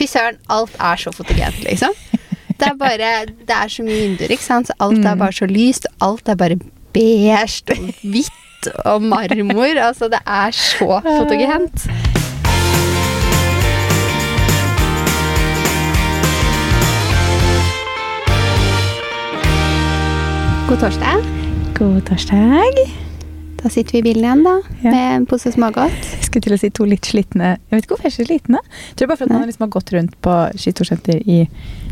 Fy søren, alt er så fotogent, liksom. Det er bare Det er så mye vinduer, ikke sant. Så alt Mm. er bare så lyst. Alt er bare beige og hvitt og marmor. Altså, det er så fotogent. God torsdag. God torsdag. Da sitter vi i bilen igjen, da. Ja. Med en pose smågodt. Skulle til å si to litt slitne Jeg vet ikke hvorfor jeg er så sliten. Jeg tror bare for at man liksom har gått rundt på skitorsenter i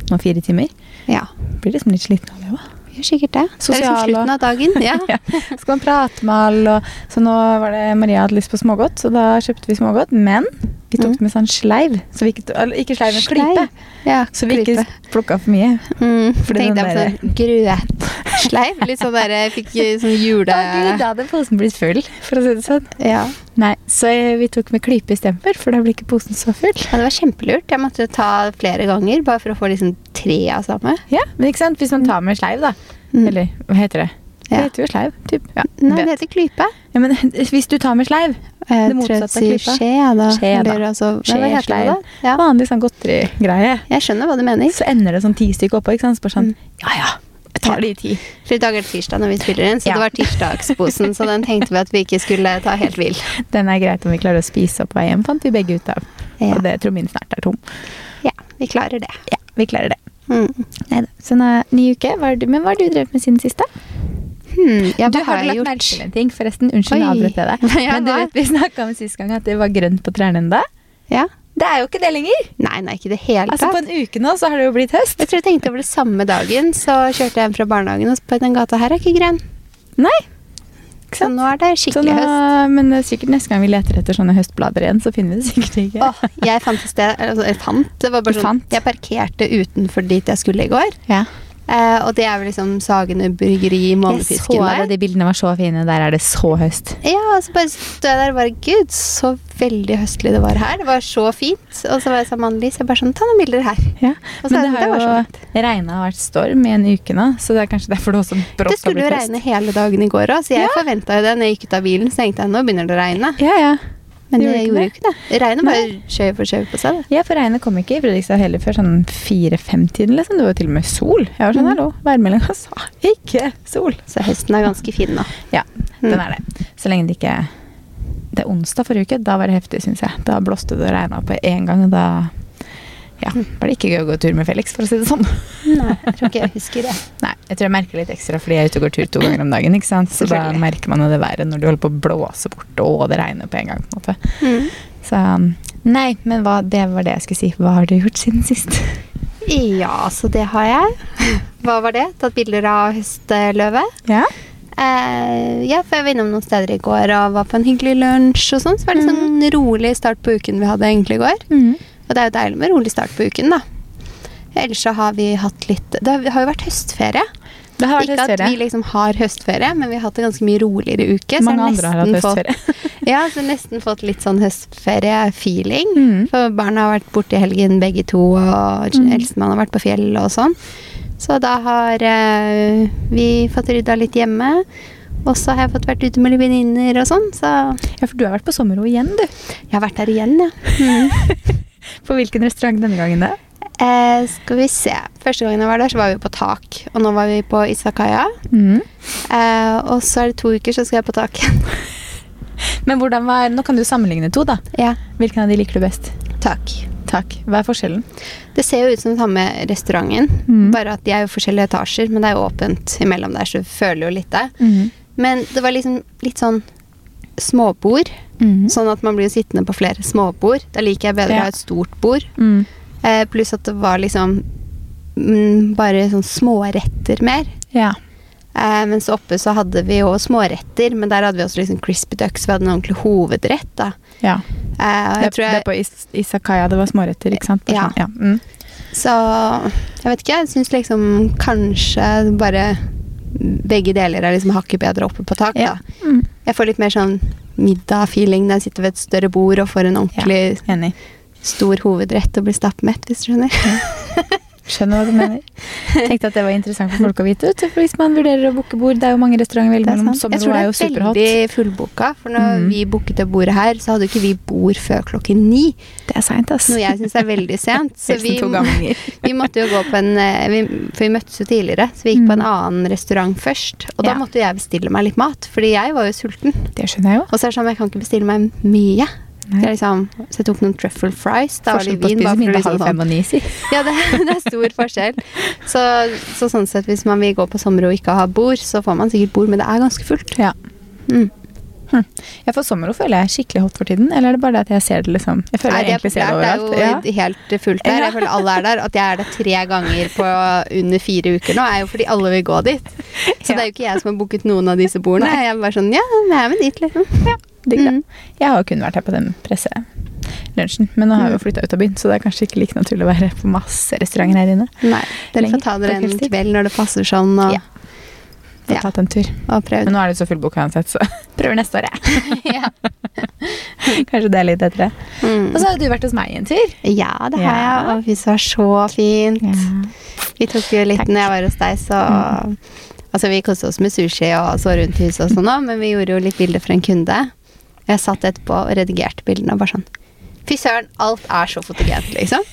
noen fire timer. Ja, Blir liksom litt sliten av det òg. gjør sikkert det. Det er liksom slutten av dagen. Ja. Ja. Skal man prate med alle, og så nå var det Maria hadde lyst på smågodt, så da kjøpte vi smågodt. Men vi tok Mm. med sånn sleiv. Så vi ikke, ikke sleiv, men klype. Sleiv. Ja, Så vi ikke plukka for mye. Mm, tenkte jeg på sånn grøtsleiv. Litt sånn der jeg fikk sånn jule... Da hadde posen blitt full, for å si det sånn. Ja. Nei, så vi tok med klype istedenfor, for da blir ikke posen så full. ja, det var kjempelurt. Jeg måtte ta flere ganger bare for å få liksom tre av samme. Ja, men ikke sant? Hvis man tar med sleiv, da. Mm. Eller hva heter det? Det heter jo sleiv. Typ. Ja, Nei, det heter klype. ja, men hvis du tar med sleiv, Jeg Det motsatte av klype. skje, da. Skje, da. Eller altså, Skje, hva heter det da? Ja. vanlig sånn godterigreie, Jeg skjønner hva du mener. så ender det sånn ti stykker oppå. ikke sant? Så bare sånn, Mm. ja ja, jeg tar det i ti. For i dag er det tirsdag når vi spiller inn, så Ja. det var tirsdagsposen. så den tenkte vi at vi ikke skulle ta helt vill. Den er greit om vi klarer å spise opp vei hjem, fant vi begge ut av. Ja. Og det tror min snart er tom. ja, vi klarer det. Ja, vi klarer det. Mm. Neida. Så nå, ny uke. Hva du, men hva har du drevet med siden siste? Hmm, ja, du har har lagt gjort? merke til en ting, forresten. Unnskyld, nå Oi. avbrøt jeg deg. Men du vet, vi snakka om sist gang at det var grønt på trærne ennå. Ja. Det er jo ikke det lenger. Nei, nei, ikke det hele Altså På en uke nå så har det jo blitt høst. Jeg tror jeg tenkte over det samme dagen, så kjørte jeg hjem fra barnehagen, og på den gata her er ikke grønn. Nei. Så nå er det skikkelig nå, høst. men er sikkert neste gang vi leter etter sånne høstblader igjen, så finner vi det sikkert ikke. Åh, jeg fant et sted altså, Jeg fant. Det var bare sånn? Jeg parkerte utenfor dit jeg skulle i går. Ja. Eh, og det er vel liksom Sagene bryggeri, Jeg så Månefisken det, de bildene var så fine. Der er det så høst. Ja, og så bare stod jeg der og bare Gud, så veldig høstlig det var her. Det var så fint. Og så var jeg sammen med Annelise. Jeg bare sånn, ta noen bilder her. Ja. Men det det har jo regna og vært storm i en uke nå, så det er kanskje derfor det også brått Det skulle jo regne hele dagen i går òg, så jeg Ja. forventa jo det. Når jeg gikk ut av bilen, så tenkte jeg nå begynner det å regne. Ja, ja. Men Det det, gjorde jo ikke det. Regnet bare skjøv for skjøv på seg. det. Ja, for regnet kom ikke i Fredrikstad heller før sånn fire-fem-tiden. Liksom. Det var jo til og med sol. Jeg var sånn, Mhm. hallo, værmeldinga sa ikke sol. Så høsten er ganske fin nå. Ja, Mm. den er det. Så lenge det ikke Det er onsdag forrige uke, da var det heftig, syns jeg. Da blåste det og regna på én gang, og da ja, var det ikke gøy å gå tur med Felix, for å si det sånn. Nei, jeg tror ikke jeg husker det. Nei, jeg tror jeg merker litt ekstra fordi jeg er ute og går tur to ganger om dagen. ikke sant? Så da merker man jo det været når du holder på å blåse bort og det regner på en gang. på en måte. Mm. Så um, Nei, men hva, det var det jeg skulle si. Hva har du gjort siden sist? Ja, så det har jeg. Hva var det? Tatt bilder av høstløvet. Ja? Eh, ja, for jeg var innom noen steder i går og var på en hyggelig lunsj og sånn. Så var det sånn rolig start på uken vi hadde egentlig i går. Mm. Og det er jo deilig med rolig start på uken, da. Ellers så har vi hatt litt Det har jo vært høstferie. Det har vært Ikke at vi liksom har høstferie, men vi har hatt en ganske mye roligere uke. så Mange jeg har andre har hatt høstferie. Fått, ja, så nesten fått litt sånn høstferie-feeling. Mm. For barna har vært borte i helgen begge to, og Mm. eldstemann har vært på fjellet og sånn. Så da har eh, vi fått rydda litt hjemme. Og så har jeg fått vært ute med litt venninner og sånn, så Ja, for du har vært på sommerro igjen, du. jeg har vært der igjen, ja. Mm. På hvilken restaurant denne gangen, da? Eh, skal vi se. Første gangen jeg var der, så var vi på tak. Og nå var vi på Isakaya. Mm. Eh, og så er det to uker, så skal jeg på tak igjen. Men hvordan var Nå kan du sammenligne to, da. ja, Hvilken av de liker du best? takk. Takk. Hva er forskjellen? Det ser jo ut som den samme restauranten, Mm. bare at de er jo forskjellige etasjer, men det er jo åpent imellom der, så du føler jo litt det. Mm. Men det var liksom litt sånn småbord, Mm. sånn at man blir sittende på flere småbord. Da liker jeg bedre Ja. å ha et stort bord. Mm. Eh, pluss at det var liksom mm, bare sånn småretter mer. Ja. Eh, mens oppe så hadde vi jo småretter, men der hadde vi også liksom crispy ducks. Vi hadde en ordentlig hovedrett, da. ja. Eh, Det, jeg tror det på Is Isakaya det var småretter, ikke sant? Bare Ja. ja. Mm. Så jeg vet ikke, jeg syns liksom kanskje bare begge deler er liksom hakket bedre oppe på tak, Ja. Mm. Jeg får litt mer sånn middag-feeling når jeg sitter ved et større bord og får en ordentlig ja, stor hovedrett og blir stappmett, hvis du skjønner. Skjønner hva du mener. Tenkte at det var interessant for folk å vite. hvis man vurderer å booke bord, det er jo mange restauranter er mellom. Jeg tror det er er veldig fullboka. For når mm. vi booket det bordet her, så hadde ikke vi bord før klokken ni. Det er seint, ass. Noe jeg syns er veldig sent. Så vi, vi måtte jo gå på en eh, vi, For vi møttes jo tidligere, så vi gikk på en annen restaurant først. Og da Mm. Ja. måtte jeg bestille meg litt mat, fordi jeg var jo sulten. Det skjønner jeg jo. Og så er det sånn, jeg kan ikke bestille meg mye. Nei. Liksom, så jeg tok noen truffle fries. Da Forskjell på å spise middag halv fem og ni, si. Ja, det, det er stor forskjell. Så, så sånn sett, hvis man vil gå på sommer og ikke ha bord, så får man sikkert bord, men det er ganske fullt. Ja. Mm. Ja, for Sommero føler jeg er skikkelig hot for tiden. Eller er det bare det at jeg ser det liksom Jeg føler Nei, jeg egentlig ser det overalt. Det er Ja. jo helt fullt der. Jeg føler alle er der. At jeg er der tre ganger på under fire uker nå, er jo fordi alle vil gå dit. Så Ja. det er jo ikke jeg som har booket noen av disse bordene. Jeg er bare sånn, ja, jeg er med dit, liksom. Digg, da. Mm. Jeg har kun vært her på den presselunsjen, men nå har vi jo flytta ut av byen, så det er kanskje ikke like naturlig å være på masse restauranter her inne. Nei, dere får ta dere en kveld når det passer sånn, og, Ja. Få Ja. tatt en tur. og. Men nå er det så fullboka uansett, så prøver neste år, jeg. Kanskje det er litt etter det. Mm. Og så har du vært hos meg en tur. ja, det har jeg, Ja. og fy, det var så fint. Vi tok jo litt Takk. når jeg var hos deg, så Altså, vi koste oss med sushi og så rundt huset og sånn òg, men vi gjorde jo litt bilder for en kunde. Jeg satt etterpå og redigerte bildene og bare sånn Fy søren, alt er så fotogent, liksom.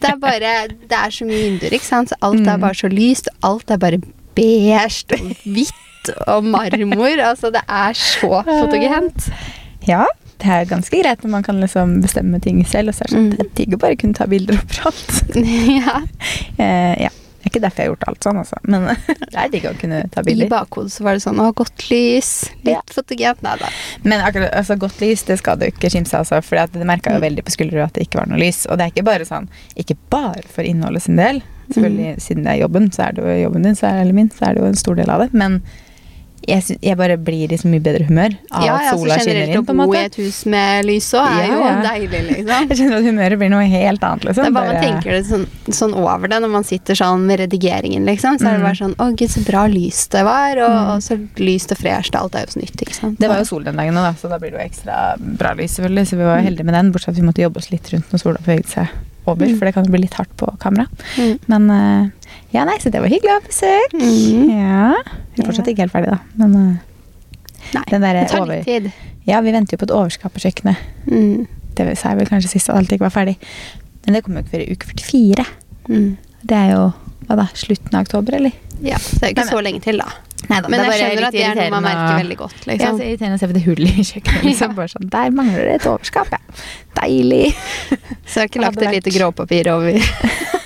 Det er bare Det er så mye vinduer, ikke sant, så alt er Mm. bare så lyst, alt er bare beige og hvitt og marmor. Altså, det er så fotogent. Ja, det er ganske greit når man kan liksom bestemme ting selv, og så er det sånn, Mm. det digg å bare kunne ta bilder overalt. ja. Eh, ja. Det er ikke derfor jeg har gjort alt sånn, altså. Men det er digg å kunne ta bilder. I bakhodet så var det sånn Å, godt lys. Litt Ja. fotogent. Nei da. Men akkurat, altså, godt lys det skal du ikke skimse av. Altså, for det merka jo Mm. veldig på skuldra at det ikke var noe lys. Og det er ikke bare sånn, ikke bare for innholdet sin del. Selvfølgelig, Mm. Siden det er jobben, så er det jo jobben din, så er, eller min, så er det jo en stor del av det. Men jeg, jeg bare blir i så mye bedre humør av Ja, at ja, sola skinner inn. å på en bo i et hus med lys òg er Ja, jo deilig, liksom. Jeg kjenner at humøret blir noe helt annet. Liksom. Det er bare man tenker det sånn, sånn over det når man sitter sånn med redigeringen, liksom. Så er det Mm. bare sånn Å, gud, så bra lys det var, og, Mm. og så lyst og fresht. Alt er jo så nytt, ikke sant. Det var jo sol den dagen, da, så da blir det jo ekstra bra lys. selvfølgelig, Så vi var heldige med den, bortsett fra at vi måtte jobbe oss litt rundt når sola beveget seg over. Mm. For det kan jo bli litt hardt på kamera. Mm. Men eh, ja, nei, så det var hyggelig å ha besøk. Mm. Ja. Vi er fortsatt ikke helt ferdig, da. Men uh, Nei, den det tar litt tid. Ja, vi venter jo på et overskap på kjøkkenet. Mm. Det sa jeg vel kanskje sist at alt ikke var ferdig. Men det kommer jo ikke før i uke 44. Mm. Det er jo hva da, slutten av oktober, eller? Ja, så det er jo ikke Nei, så lenge til, da. Neida, Men jeg skjønner at det er noe man merker veldig godt, Ja, liksom. så irriterende å se på det hullet i kjøkkenet. Liksom. Ja. Bare sånn, Der mangler det et overskap, ja. Deilig. Så jeg har ikke lagt et lite gråpapir over.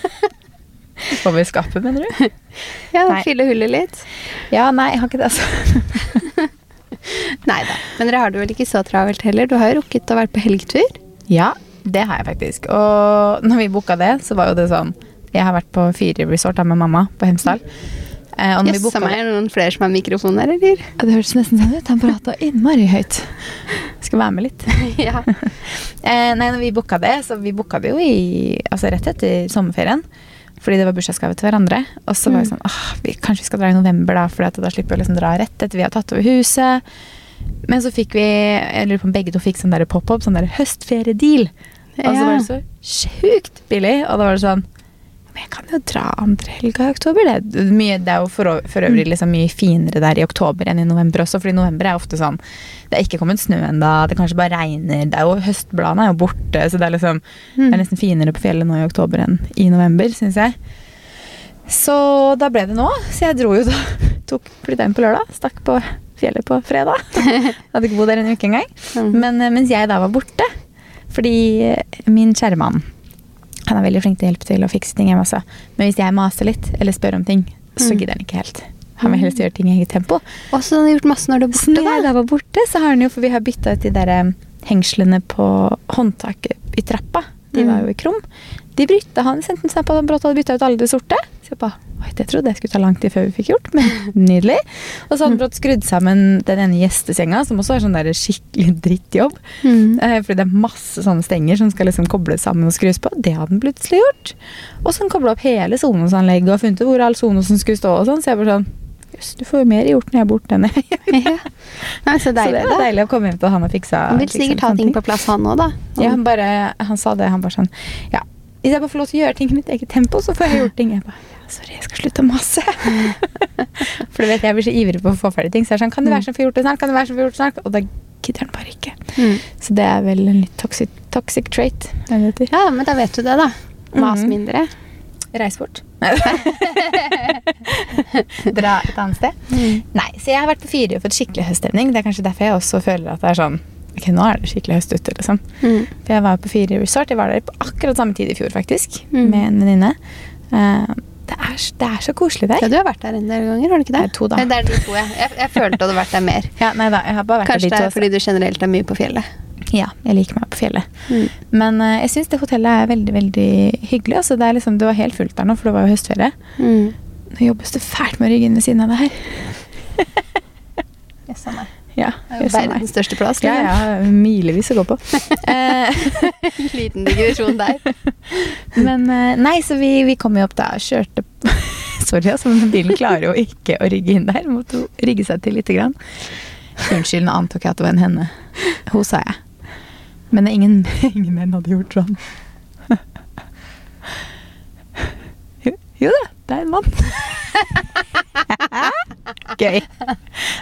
Over skapet, mener du? Ja, Nei. fylle hullet litt. Ja, nei, jeg har ikke det, altså. Nei da. Men dere har det vel ikke så travelt heller? Du har jo rukket å være på helgetur. Ja, det har jeg faktisk. Og når vi booka det, så var jo det sånn Jeg har vært på fire resort med mamma på Hemsedal. Eh, og når vi Jøss, booka meg er det noen flere som har mikrofon her, eller? Ja, Det hørtes nesten sånn ut. Han prata innmari høyt. Skal være med litt. ja. Eh, nei, når vi booka det, så vi booka det jo i, altså rett etter sommerferien. Fordi det var bursdagsgave til hverandre. Og så var vi Mm. sånn åh, vi, Kanskje vi skal dra i november, da, for da slipper vi å liksom dra rett etter vi har tatt over huset. Men så fikk vi Jeg lurer på om begge to fikk sånn der pop-up, sånn der høstferiedeal. Og så var det så sjukt billig. Og da var det sånn Men jeg kan jo dra andre helga i oktober. Det er, mye, det er jo for, for Mm. øvrig liksom mye finere der i oktober enn i november også, fordi november er ofte sånn Det er ikke kommet snø ennå, det kanskje bare regner. Det er jo, høstbladene er jo borte, så det er liksom Mm. det er nesten finere på fjellet nå i oktober enn i november, syns jeg. Så da ble det nå. Så jeg dro jo da. Tok flytta inn på lørdag, stakk på fjellet på fredag. Hadde ikke bodd der en uke engang. Mm. Men eh, mens jeg da var borte, fordi min kjære mann han er veldig flink til å hjelpe til å fikse ting hjemme også. Men hvis jeg maser litt, eller spør om ting, så Mm. gidder han ikke helt. Han vil helst gjøre ting i eget tempo. Og så har han gjort masse når du er Så borte, når jeg da. var borte, så har han jo, for vi har bytta ut de der eh, hengslene på håndtaket i trappa. De Mm. var jo i krum. De brytta han, sendte en snap på han brått hadde bytta ut alle de sorte. Så jeg bare, Oi, det trodde jeg skulle ta lang tid før vi fikk gjort, men nydelig. Og så hadde han brått skrudd sammen den ene gjestesenga, som også er sånn der skikkelig drittjobb. Mm. Eh, fordi det er masse sånne stenger som skal liksom kobles sammen og skrus på. Det hadde han plutselig gjort. Og så han kobla opp hele Sonos-anlegget og funnet ut hvor all Sonosen skulle stå. og sånn, Så jeg bare sånn Jøss, du får jo mer gjort når jeg er borte enn jeg gjør. Ja. Nei, så Så deilig, det var da. deilig å komme hjem til han og fiksa Han vil sikkert ha sånne ting på plass, han òg, da. Ja, han, bare, han sa det. Han bare sånn Ja, hvis jeg bare får lov til å gjøre ting i mitt eget tempo, så får jeg gjort ting. Jeg bare, sorry, jeg skal slutte å mase. For du vet, jeg blir så ivrig på å få ferdig ting. Så jeg er sånn, kan det være sånn for gjort det snart? Kan det være sånn for gjort det snart? Og da gidder den bare ikke. Mm. Så det er vel en litt toxic, toxic trait. Ja, men da vet du det, da. Mas Mhm. mindre. Reis bort. Dra et annet sted. Nei, så jeg har vært på Fyri og fått skikkelig høststemning. Det er kanskje derfor jeg også føler at det er sånn Ok, nå er det skikkelig høst ute, liksom. Mm. For jeg var på Fyri resort. Jeg var der på akkurat samme tid i fjor, faktisk. Mm. Med en venninne. Eh, er, det er så koselig der. Ja, du har vært der en del ganger, har du ikke det? Nei, to, da. Nei, Det er de to, ja. Jeg, jeg følte du hadde vært der mer. Ja, nei da, jeg har bare vært Kanskje det der er de to. fordi du generelt er mye på fjellet. Ja, jeg liker meg på fjellet. Mm. Men uh, jeg syns det hotellet er veldig veldig hyggelig. Altså, det, er liksom, det var helt fullt der nå, for det var jo høstferie. Mm. Nå jobbes det fælt med ryggen ved siden av det her. Yes, sånn er. Ja, er verdens største plass. Ja, liksom. ja, milevis å gå på. Eh, Liten digresjon der. men eh, nei, så vi, vi kom jo opp da og kjørte Sorry, altså, men bilen klarer jo ikke å rygge inn der. Måtte rigge seg til lite grann. Unnskyld, nå antok jeg at det var en henne. Hun sa jeg. Men ingen, ingen menn hadde gjort sånn. Jo, jo da, det er en mann. Gøy.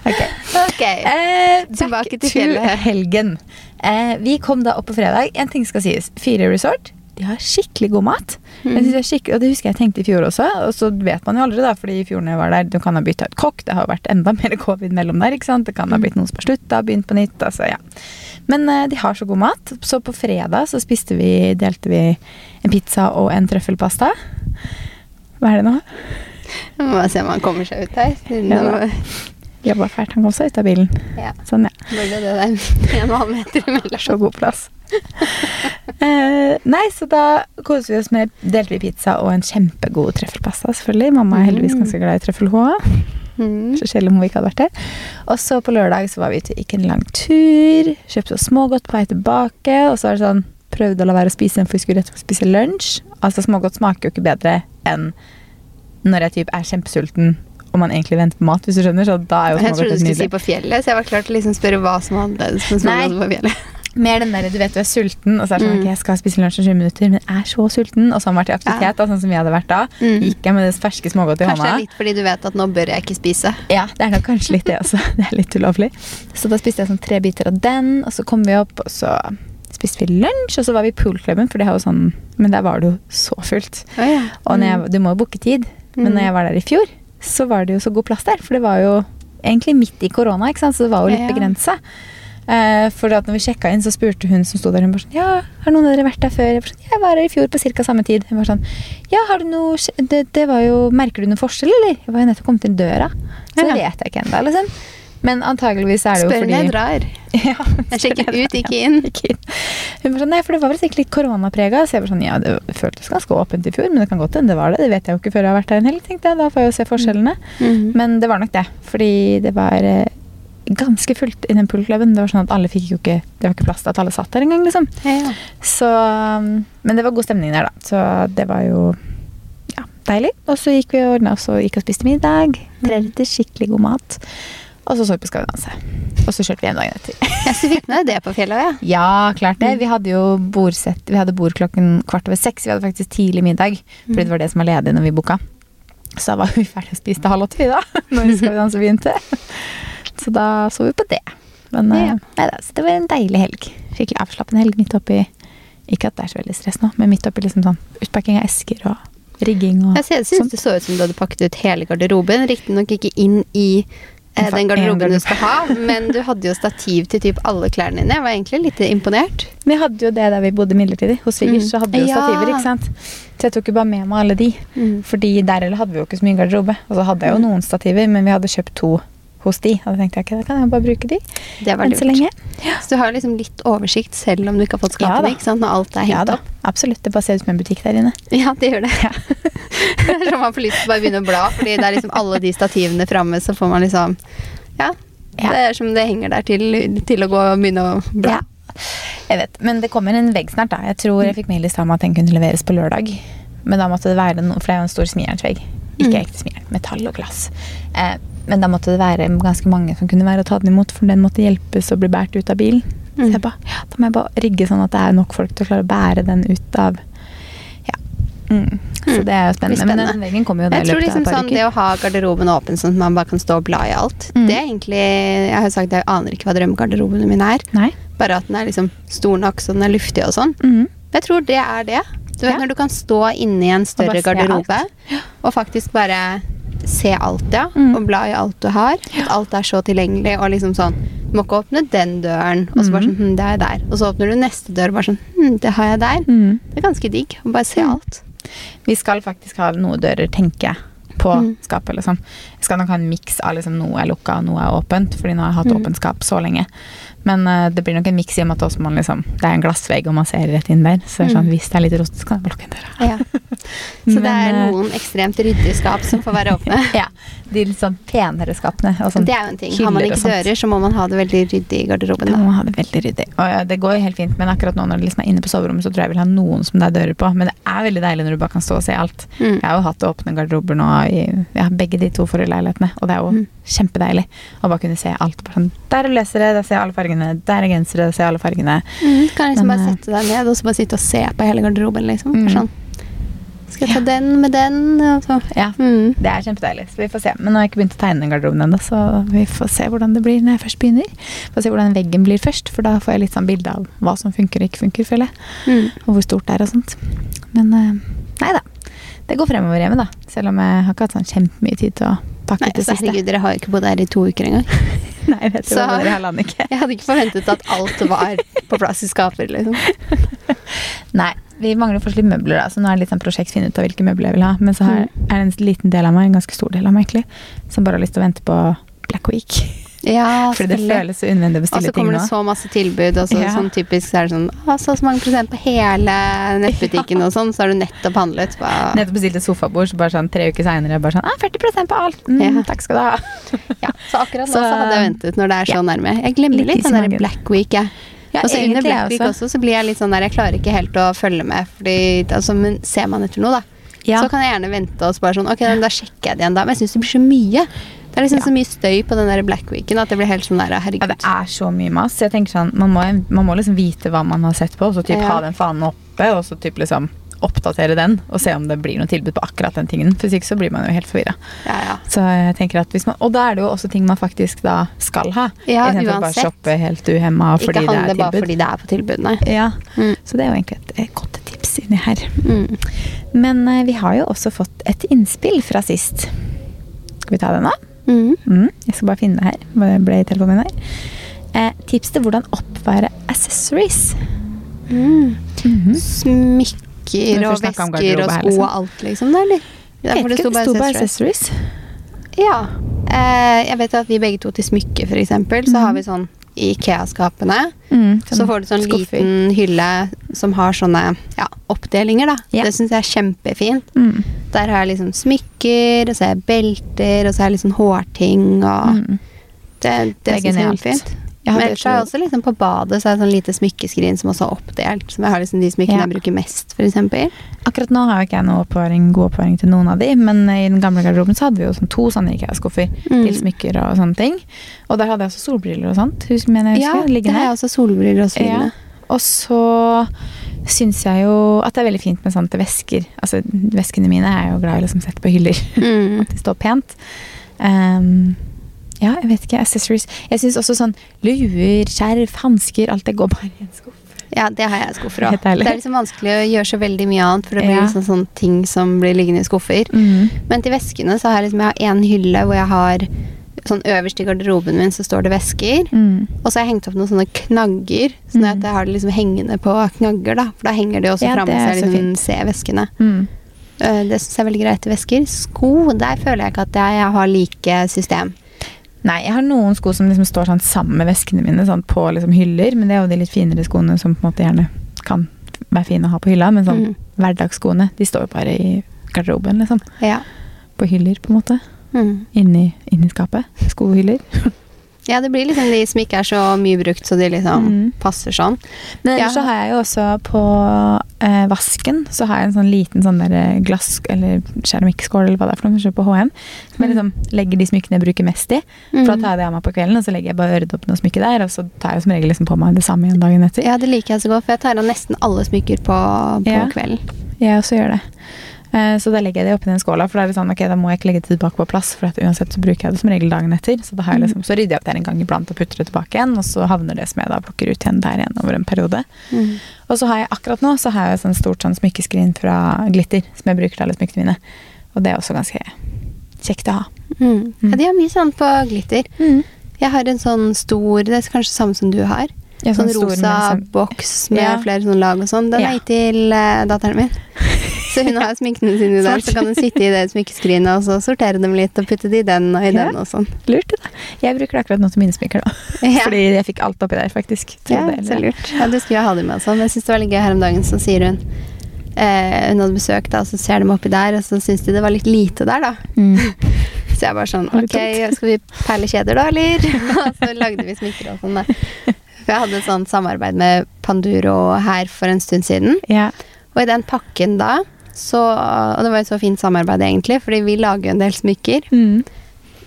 Ok. okay. Eh, Tilbake til fjellet. helgen. Eh, vi kom da opp på fredag. En ting skal sies. Fire Resort. De har skikkelig god mat. Mm. Det, skikkelig, og det husker jeg tenkte i fjor også. Og så vet man jo aldri, da, fordi i fjor når jeg var der, du kan ha bytta ut kokk. Det har vært enda mer covid mellom der. ikke sant? Det kan ha blitt noen som har slutta, begynt på nytt. altså ja. Men eh, de har så god mat. Så på fredag så spiste vi, delte vi en pizza og en trøffelpasta. Hva er det nå? Må bare se om han kommer seg ut her. Ja da. Jobba fælt. Han kom seg ut av bilen. ja. Sånn, ja. burde det der en og en halv meter imellom. Så god plass. uh, nei, så da koste vi oss med Delte vi pizza og en kjempegod trøffelpasta, selvfølgelig. Mamma er heldigvis ganske glad i trøffelhåa. Mm. Så selv om hun ikke hadde vært det. Og så på lørdag så var vi ute, gikk en lang tur. Kjøpte oss smågodt på vei tilbake. Og så var det sånn Prøvde å la være å spise for vi skulle rett og slett spise lunsj. Altså Smågodt smaker jo ikke bedre enn når jeg typ er kjempesulten og man egentlig venter på mat, hvis du skjønner. Så da er jo Jeg trodde du skulle si på fjellet, så jeg var klar til å liksom spørre hva som var annerledes Nei. Mer den der, du vet du er sulten, og så er det sånn Mm. ok, jeg skal spise lunsj om 20 minutter, men jeg er så sulten. Og så har man vært i aktivitet, da, sånn som vi hadde vært da. Mm. Gikk jeg med det ferske smågodtet i Kanskje det hånda. er litt fordi du vet at nå bør jeg ikke spise. Ja, det er nok kanskje litt det også. Det er litt ulovlig. Så da spiste jeg sånn tre biter av den, og så kom vi opp, og så spiste vi lunsj, og så var vi i poolklubben, for det er jo sånn Men der var det jo så fullt. Oh, ja. Og når jeg, du må jo booke tid. Men Mm. når jeg var der i fjor, så var det jo så god plass der. For det var jo egentlig midt i korona, ikke sant? så det var jo litt Ja. begrensa. Uh, for at når vi sjekka inn, så spurte hun som sto der, hun bare sånn Ja, har noen av dere vært der før? Jeg, var, sånn, jeg var her i fjor på ca. samme tid. Hun var sånn Ja, har du noe det, det var jo Merker du noen forskjell, eller? Jeg var jo nettopp kommet inn døra. Så Ja. vet jeg ikke ennå, liksom. Men antageligvis er det jo Spør fordi når jeg drar. ja, Jeg sjekker ut, ikke inn. ikke inn. Hun var sånn, nei, for det var vel sikkert litt koronaprega. Så jeg var sånn, ja, det føltes ganske åpent i fjor, men det kan godt hende det var det. Det vet jeg jo ikke før jeg har vært her en helg, tenkte jeg. Da får jeg jo se forskjellene. Mhm. Men det var nok det, fordi det var eh, ganske fullt i den poolklubben. Det var sånn at alle fikk jo ikke, det var ikke plass til at alle satt der engang, liksom. Ja, ja. Så, um, men det var god stemning der, da. Så det var jo ja, deilig. Og så gikk vi og ordna oss og gikk og spiste middag. Treretter, skikkelig god mat. Og så så vi på Skal vi danse. Og så kjørte vi en dag etter. Jeg så fikk med det på fjellet òg, ja. Ja, klart det. Vi hadde jo bordsett, vi hadde bord klokken kvart over seks. Vi hadde faktisk tidlig middag, fordi det var det som var ledig når vi booka. Så da var vi ferdig å spise til halv åtte, vi da. Når Skal vi danse begynte. Så da så vi på det. Men Ja. eh, nei da, så det var en deilig helg. Skikkelig avslappende helg midt oppi Ikke at det er så veldig stress nå, men midt oppi liksom sånn utpakking av esker og rigging og Jeg synes- sånt. det så ut som du hadde pakket ut hele garderoben. Riktignok ikke inn i den garderoben du skal ha, men du hadde jo stativ til typ alle klærne dine. Jeg var egentlig litt imponert. Vi hadde jo det der vi bodde midlertidig. Hos svigers Mm. så hadde vi jo Ja. stativer, ikke sant. Så jeg tok jo bare med meg alle de. Fordi der eller hadde vi jo ikke så mye garderobe. Og så hadde jeg jo Mm. noen stativer, men vi hadde kjøpt to hos de. Og da tenkte jeg ok, da kan jeg bare bruke de Det var enn så lenge. Så du har liksom litt oversikt selv om du ikke har fått Ja skapene, ikke sant? når alt er Ja da, opp. absolutt. Det bare ser ut som en butikk der inne. Ja, det gjør det. det er som man får lyst til å bare begynne å bla, fordi det er liksom alle de stativene framme, så får man liksom Ja. Ja. Det er som det henger der til, til å gå og begynne å bla. Ja. Jeg vet, Men det kommer en vegg snart. da. Jeg tror jeg fikk mail i stad om at den kunne leveres på lørdag. Men da måtte det være noe, for det er jo en stor smijernsvegg. Ikke Mm. ekte smijern, metall og glass. Eh, men da måtte det være ganske mange som kunne være og ta den imot, for den måtte hjelpes og bli båret ut av bilen. Så Mm. jeg ba, ja, da må jeg bare rigge sånn at det er nok folk til å klare å bære den ut av Ja. Mm. Så Mm. det er jo spennende. Men den veggen kommer jo da i løpet av liksom par sånn, Det å ha garderoben åpen sånn at man bare kan stå og bla i alt, Mm. det er egentlig Jeg har jo sagt jeg aner ikke hva drømmegarderoben min er. Nei. Bare at den er liksom stor nok så den er luftig og sånn. Mm. Jeg tror det er det. Du vet Ja. når du kan stå inne i en større garderobe og faktisk bare se alt, ja. Mm. Og bla i alt du har. At alt er så tilgjengelig og liksom sånn Du må ikke åpne den døren, og så bare Mm. sånn hm, det er der. Og så åpner du neste dør og bare sånn hm, det har jeg der. Mm. Det er ganske digg å bare se Mm. alt. Vi skal faktisk ha noen dører, tenker jeg, på Mm. skapet. liksom. Jeg skal nok ha en miks av liksom, noe er lukka og noe er åpent, fordi nå har jeg hatt Mm. åpent skap så lenge. Men uh, det blir nok en miks i og med at man, liksom, det er en glassvegg og man ser rett inn der. Så det er sånn, Mm. hvis det er litt rotete, så kan jeg lukke inn døra. Ja. Så det er eh, noen ekstremt ryddige skap som får være åpne. Ja, De litt sånn penere skapene. Sånn Det er jo en ting. Har man ikke dører, så må man ha det veldig ryddig i garderoben. Da må man ha det veldig ryddig. Og ja, det går jo helt fint, men akkurat nå når du liksom er inne på soverommet, så tror jeg jeg vil ha noen som det er dører på. Men det er veldig deilig når du bare kan stå og se alt. Mm. Jeg har jo hatt åpne garderober nå i ja, begge de to forrige leilighetene, og det er jo Mm. kjempedeilig å bare kunne se alt. Sånn, der er lesere, der ser jeg alle fargene, der er gensere, der ser jeg alle fargene. Mm. Kan liksom Men, bare eh, sette deg ned og så bare sitte og se på hele garderoben. liksom. Mm. Sånn. Skal jeg ta den med den? Altså. Ja, Mm. det er kjempedeilig, så vi får se. Men nå har jeg ikke begynt å tegne garderoben ennå, så vi får se hvordan det blir når jeg først begynner. Får se hvordan veggen blir først, for da får jeg litt sånn bilde av hva som funker og ikke funker, føler jeg. Mm. Og hvor stort det er og sånt. Men eh, nei da. Det går fremover hjemme, da. Selv om jeg har ikke hatt sånn kjempemye tid til å pakke Nei, det siste. herregud, dere har jo ikke bodd her i to uker engang. Nei, vet du Så- hva dere har ikke. Jeg hadde ikke forventet at alt var på plass i skaper. liksom. Nei, vi mangler litt møbler, da, så nå er det litt sånn prosjekt finne ut av hvilke møbler jeg vil ha. Men så her er det en liten del av meg, en ganske stor del av meg egentlig, som bare har lyst til å vente på Black Week. Ja, Fordi det føles så unødvendig å bestille ting nå. Og så kommer det så masse tilbud, og så, Ja. sånn typisk så er det sånn å, så så mange prosent på hele nettbutikken og sånn, så har du nettopp handlet. Bare, Nettopp bestilt et sofabord, så bare sånn tre uker seinere bare sånn ah, 40% på alt! Mm, Ja. Takk skal du ha. ja. Så akkurat nå Så- så, hadde jeg ventet når det er så Ja. nærme. Jeg glemmer Litt litt, den der. Black Week, jeg. Ja, og så under egentlig Black jeg Week også, så blir jeg litt sånn der Jeg klarer ikke helt å følge med, fordi altså, men ser man etter noe, da, Ja. så kan jeg gjerne vente og spare sånn Ok, da sjekker jeg det igjen da. Men jeg syns det blir så mye. Det er liksom Ja. så mye støy på den der Black Weeken at det blir helt sånn der Ja, Herregud. det er så mye mas. Jeg tenker sånn, man må, man må liksom vite hva man har sett på, og så typ Ja. ha den fanen oppe, og så typ liksom oppdatere den, og se om det blir noe tilbud på akkurat den tingen. For ikke så blir man jo helt forvirra. Ja, ja. Så jeg tenker at hvis man, og da er det jo også ting man faktisk da skal ha. Ja, å bare shoppe helt uhemma fordi Ikke det handle er bare fordi det er på tilbud, nei. Ja, Mm. Så det er jo egentlig et, godt tips inni her. Mm. Men uh, vi har jo også fått et innspill fra sist. Skal vi ta det nå? Mm. Mm, jeg skal bare finne det her. Bare ble i telefonen min her. Eh, tips til hvordan oppbevare accessories. Mm. -hmm. Smykker Men og vesker og sko og alt, liksom? Da, eller? Ja, Jeg for vet ikke, det sto bare accessories. Ja. Eh, jeg vet at vi begge to til smykke, for eksempel, så mm. har vi sånn i IKEA-skapene. Mm, Så får du sånn skuffer. liten hylle som har sånne ja, oppdelinger, da. Yeah. Det syns jeg er kjempefint. Mm. Der har jeg liksom smykker, og så har jeg belter, og så har jeg liksom hårting, og Mm. det, det, Det syns jeg er fint. Jeg er jeg også liksom på badet så er det sånn lite smykkeskrin som også er oppdelt. Som jeg har liksom de smykkene Ja. jeg bruker mest, f.eks. Akkurat nå har jo ikke jeg noe oppvaring, god oppvaring til noen av de, men i den gamle garderoben så hadde vi jo sånn to sånne IKEA-skuffer Mm. til smykker og sånne ting. Og der hadde jeg også solbriller og sånt. Mener jeg Ja, husker, det liggende. har jeg også. Solbriller og så Ja. Og så syns jeg jo at det er veldig fint med sånne vesker. Altså, veskene mine er jeg jo glad i å liksom sette på hyller. Mm. At de står pent. Ehm, ja, jeg vet ikke. Accessories. Jeg syns også sånn luer, skjerf, hansker, alt det går bare i en skuff. Ja, det har jeg skuffer òg. Det er liksom vanskelig å gjøre så veldig mye annet, for det blir Ja. liksom sånne ting som blir liggende i skuffer. Mm. Men til veskene så har jeg liksom jeg har en hylle hvor jeg har Sånn øverst i garderoben min så står det vesker. Mm. Og så har jeg hengt opp noen sånne knagger, sånn at Mm. jeg har det liksom hengende på knagger, da. For da henger det også Ja, framme, så jeg liksom fint. ser veskene. Mm. Det syns jeg er veldig greit til vesker. Sko, der føler jeg ikke at jeg har like system. Nei, jeg har noen sko som liksom står sånn sammen med veskene mine sånn på liksom hyller, men det er jo de litt finere skoene som på en måte gjerne kan være fine å ha på hylla, men sånn Mm. hverdagsskoene, de står jo bare i garderoben, liksom. Ja. På hyller, på en måte. Mm. Inni, inni skapet. Skohyller. ja, det blir liksom de som ikke er så mye brukt, så de liksom Mm. passer sånn. Men Ja. så har jeg jo også på eh, vasken så har jeg en sånn liten sånn der glass- eller keramikkskål eller hva det er for noe, på HM. Som jeg liksom legger de smykkene jeg bruker mest i. For da Mm. tar jeg det av meg på kvelden, og så legger jeg bare øret opp smykket smykke der, og så tar jeg som regel liksom på meg det samme igjen dagen etter. Ja, det liker jeg så godt, for jeg tar av nesten alle smykker på, på Ja. kvelden. Jeg også gjør det. Eh, Så da legger jeg det oppi den skåla, for da er det sånn, ok, da må jeg ikke legge det tilbake på plass, for uansett så bruker jeg det som regel dagen etter. Så, da jeg liksom, så rydder jeg opp der en gang iblant og putter det tilbake igjen, og så havner det som jeg da plukker ut igjen der igjen over en periode. Mm. Og så har jeg akkurat nå så har jeg et stort sånn smykkeskrin fra Glitter, som jeg bruker til alle smykkene mine. Og det er også ganske kjekt å ha. Mm. Ja, de har mye sånn på glitter. Jeg har en sånn stor Det er kanskje samme som du har. Ja, sånn, med rosa sånn- boks med Ja. flere sånn lag og sånn. Den Ja. er gitt til uh, datteren min. Så hun har sminkene sine i den, Smart. så kan hun sitte i det smykkeskrinet og så sortere dem litt og putte det i den og i Ja. den og sånn. Lurt, det da. Jeg bruker det akkurat nå til mine smykker, da. Ja. Fordi jeg fikk alt oppi der, faktisk. Ja, det, så lurt. Ja, du skulle jo ha dem med og sånn. Jeg syns det var litt gøy her om dagen, så sier hun eh, Hun hadde besøk, da, og så ser de oppi der, og så syns de det var litt lite der, da. Mm. Så jeg bare sånn Ok, skal vi perle kjeder da, eller? og så lagde vi smykker og sånn, da. For jeg hadde et sånt samarbeid med Panduro her for en stund siden. Ja. Og i den pakken da, så Og det var et så fint samarbeid, egentlig, fordi vi lager jo en del smykker. Mm.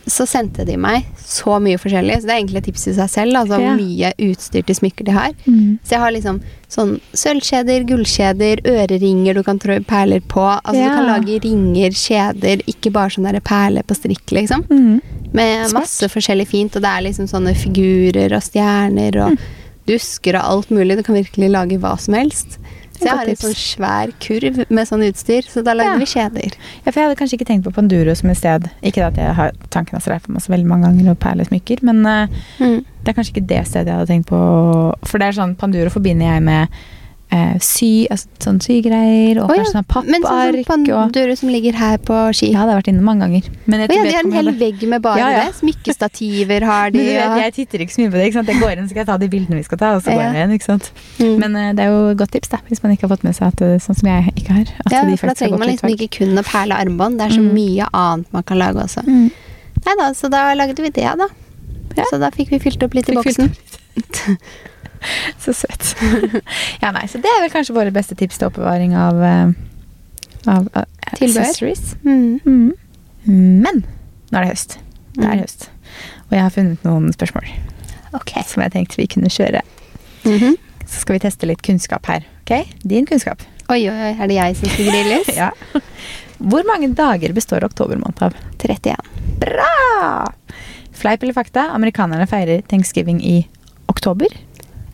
Så sendte de meg så mye forskjellig. Så det er egentlig et tips i seg selv. Altså Ja. mye utstyr til smykker de har. Mm. Så jeg har liksom sånn sølvkjeder, gullkjeder, øreringer du kan trå perler på. Altså Ja. du kan lage ringer, kjeder, ikke bare sånn der perle på strikk, liksom. Mm. Med masse forskjellig fint, og det er liksom sånne figurer og stjerner og Mm. dusker og alt mulig. Du kan virkelig lage hva som helst. Så jeg har en sånn svær kurv med sånn utstyr, så da lagde Ja. vi kjeder. Ja, for jeg hadde kanskje ikke tenkt på Panduro som et sted Ikke at jeg har tanken har på meg så veldig mange ganger og perlesmykker, men eh, Mm. det er kanskje ikke det stedet jeg hadde tenkt på. For det er sånn, Panduro forbinder jeg med eh, sy, altså sånn sygreier, og oh, ja, sånn Men sånn pappark som Panduro som ligger her på Ski. Ja, det har vært inne mange ganger. Men jeg oh, ja, de har en hel vegg med bare Ja, ja. det. Smykkestativer har de. Men du vet, jeg titter ikke så mye på det. ikke sant? Jeg går inn, så skal jeg ta de bildene vi skal ta, og så går jeg igjen. ikke sant? Mm. Men uh, det er jo et godt tips, da, hvis man ikke har fått med seg at sånn som jeg ikke har. Ja, for da trenger man liksom ikke kun å perle armbånd. Det er så Mm. mye annet man kan lage også. Mm. Nei da, så da lagde vi det, da. Så da fikk vi fylt opp litt i boksen. Så søt. ja, nei, så det er vel kanskje våre beste tips til oppbevaring av, eh, av, av accessories. Mm. Mm. Men nå er det høst. Det er Mm. høst. Og jeg har funnet noen spørsmål okay. som jeg tenkte vi kunne kjøre. Mhm. Så skal vi teste litt kunnskap her. ok? Din kunnskap. Oi, oi, oi, er det jeg som skal grilles? Ja. Hvor mange dager består oktober måned av? 31. Bra! Fleip eller fakta? Amerikanerne feirer thanksgiving i oktober.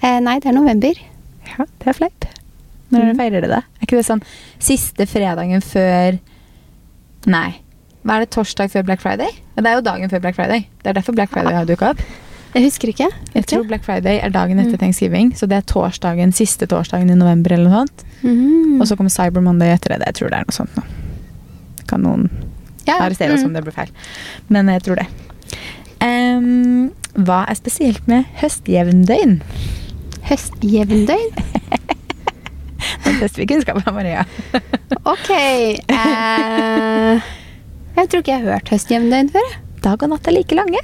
Eh, nei, det er november. Ja, det er fleip. Når dere feirer det, da? Er ikke det sånn siste fredagen før Nei. Hva er det torsdag før Black Friday? Det er jo dagen før Black Friday. Det er derfor Black Friday har dukka opp. Jeg husker ikke. Jeg tror Black Friday er dagen etter Mm. thanksgiving, så det er torsdagen, siste torsdagen i november eller noe sånt. Mm. Og så kommer Cyber Monday etter det. Jeg tror det er noe sånt nå. Kan noen ja. arrestere oss mm. om det blir feil. Men jeg tror det. Um, hva er spesielt med høstjevndøgn? Høstjevndøgn? det tester vi kunnskapen, Maria. Ok. Eh, jeg tror ikke jeg har hørt høstjevndøgn før. Dag og natt er like lange.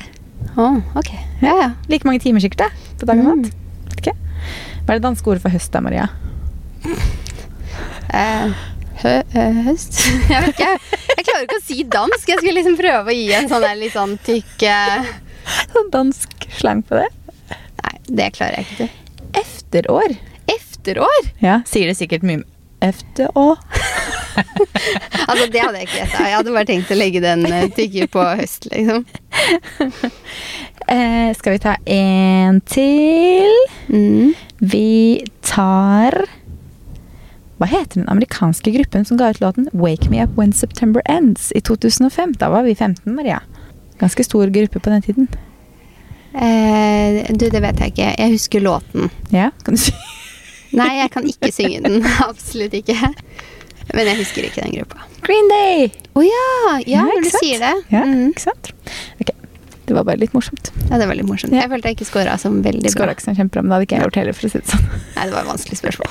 Oh, ok. Ja, ja. Like mange timer sikkert, på dag og natt. Mm. Okay. Hva er det danske ordet for høst, da, Maria? Eh, hø, eh, høst? Jeg vet ikke. Jeg klarer ikke å si dansk. Jeg skulle liksom prøve å gi en sånn litt sånn tykk Sånn dansk slang på det. Nei, det klarer jeg ikke til. Efterår. Efterår? Ja, sier det sikkert mye. Efterår. Altså, det hadde jeg ikke gjetta. Jeg hadde bare tenkt å legge den eh, tykke på høst, liksom. Eh, skal vi ta en til? Mm. Vi tar Hva heter den amerikanske gruppen som ga ut låten 'Wake Me Up When September Ends' i 2005? Da var vi 15, Maria. Ganske stor gruppe på den tiden. Eh, du, det vet jeg ikke. Jeg husker låten. Ja, kan du si? Nei, jeg kan ikke synge den. Absolutt ikke. Men jeg husker ikke den gruppa. Green Day! Å ja! Ja, når du sier det. Ja, Mm. ikke sant? Ok, det var bare litt morsomt. ja, det var litt morsomt. Ja. Jeg følte jeg ikke scora som veldig bra. Skåra ikke som kjempebra, men det hadde ikke jeg gjort heller, for å si det sånn. Nei, det var et vanskelig spørsmål.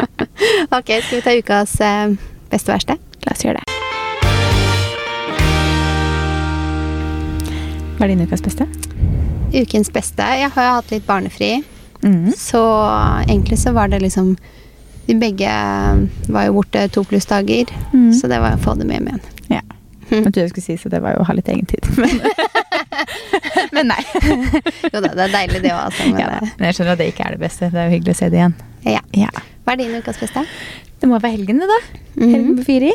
ok, skal vi ta ukas eh, beste og verste? La oss gjøre det. Hva er din ukas beste? Ukens beste. Jeg har jo hatt litt barnefri, Mm. så egentlig så var det liksom Vi begge var jo borte to pluss dager, Mm. så det var å få dem hjem igjen. Ja. Jeg trodde jeg skulle si så det var jo å ha litt egen tid. Men, men nei. Jo da, det er deilig det òg, altså. Men, Ja, men jeg skjønner at det ikke er det beste. Det er jo hyggelig å se det igjen. eh, ja. Ja. Hva er din ukas beste? Det må være helgen, det, da. Mhm. Helgen på Firi.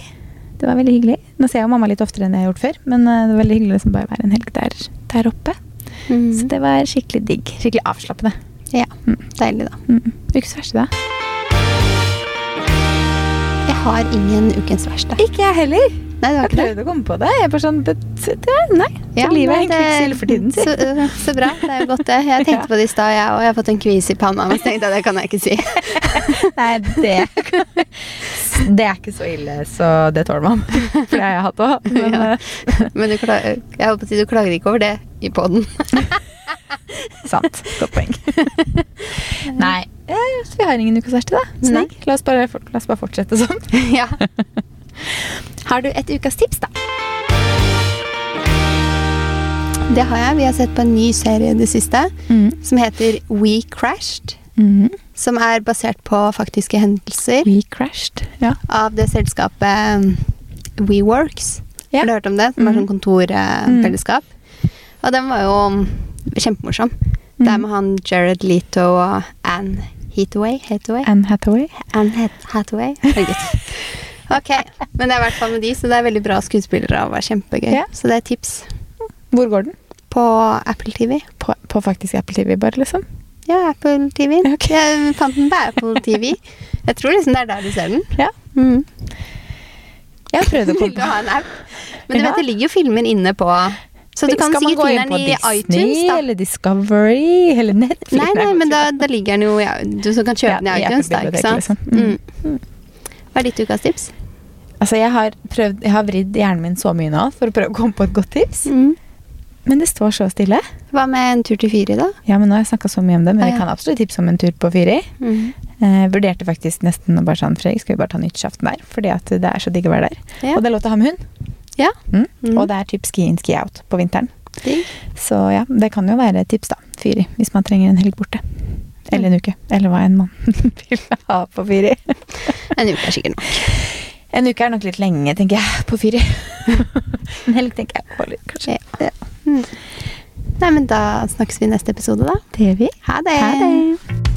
Det var veldig hyggelig. Nå ser jeg jo mamma litt oftere enn jeg har gjort før, men eh, det var veldig hyggelig å liksom bare være en helg der, der oppe. Mm. Så det var skikkelig digg. Skikkelig avslappende. Ja, Mm. deilig, da. Mm. Ukens verste, da? Jeg har ingen ukens verste. Ikke jeg heller. Nei, det var Jeg ikke det. å komme på det. Jeg er bare sånn det, det, Nei. Så Ja, livet er en egentlig ikke så ille for tiden. Så, så bra. Det er jo godt, det. Jeg tenkte Ja. på det i stad, jeg òg. Jeg har fått en kvis i panna, men så tenkte jeg det kan jeg ikke si. Nei, det Det er ikke så ille, så det tåler man. For det har jeg hatt òg. Men Ja. eh, Men du, kla- jeg håper å si, du klager ikke over det i poden. sant. Godt poeng. Nei, så vi har ingen ukas verste, da. Så La, oss bare, la oss bare fortsette sånn. ja. Har du et ukas tips, da? Det har jeg. Vi har sett på en ny serie i det siste Mm. som heter We Crashed. Mm. Som er basert på faktiske hendelser We crashed. Ja. av det selskapet um, WeWorks. Ja. Har du hørt om det? Som er sånn kontorfellesskap. kontorfellesskap. Og den var jo kjempemorsom. kjempemorsom. Det er Mhm. med han Jared Leto og Anne Hathaway. Hathaway? Anne Hathaway. Anne Hathaway. Herregud. Ok, men det er i hvert fall med de, så det er veldig bra skuespillere og var kjempegøy. Yeah. Så det er tips Hvor går den? på Apple TV. På, på faktisk Apple TV, bare, liksom? Ja, Apple TV. Okay. Jeg fant den på Apple TV. Jeg tror liksom det er der du ser den. Ja. Mm. Jeg har prøvd å komme på ha en app? Men du Ja. vet, det ligger jo filmer inne på Så du kan Skal man gå inn på i Disney iTunes, eller Discovery eller Netflix? Nei, nei, men da, da ligger den jo ja, Du som kan kjøpe Ja, den i i iTunes, da, ikke sant? liksom. Mm. Hva er ditt ukas tips? Altså, jeg har prøvd Jeg har vridd hjernen min så mye nå for å prøve å komme på et godt tips. Mm. Men det står så stille. Hva med en tur til Fyri, da? Ja, men nå har jeg snakka så mye om det, men Ah, vi ja. kan absolutt tipse om en tur på Fyri. Mm. Eh, vurderte faktisk nesten å bare sånn Fredrik, skal vi bare ta nyttårsaften der? Fordi at det er så digg å være der. Ja. Og det er lov til å ha med hund. Ja. Mm. Mm. Og det er typ ski in, ski out på vinteren. Ding. Så ja, det kan jo være et tips, da. Fyri. Hvis man trenger en helg borte. Eller en uke. Eller hva en mann vil ha på Fyri. En uke er sikkert nok. En uke er nok litt lenge, tenker jeg, på Fyri. en helg tenker jeg Litt, kanskje. Ja. Mm. Nei, men da snakkes vi i neste episode, da. Det gjør vi. Ha det! Ha det.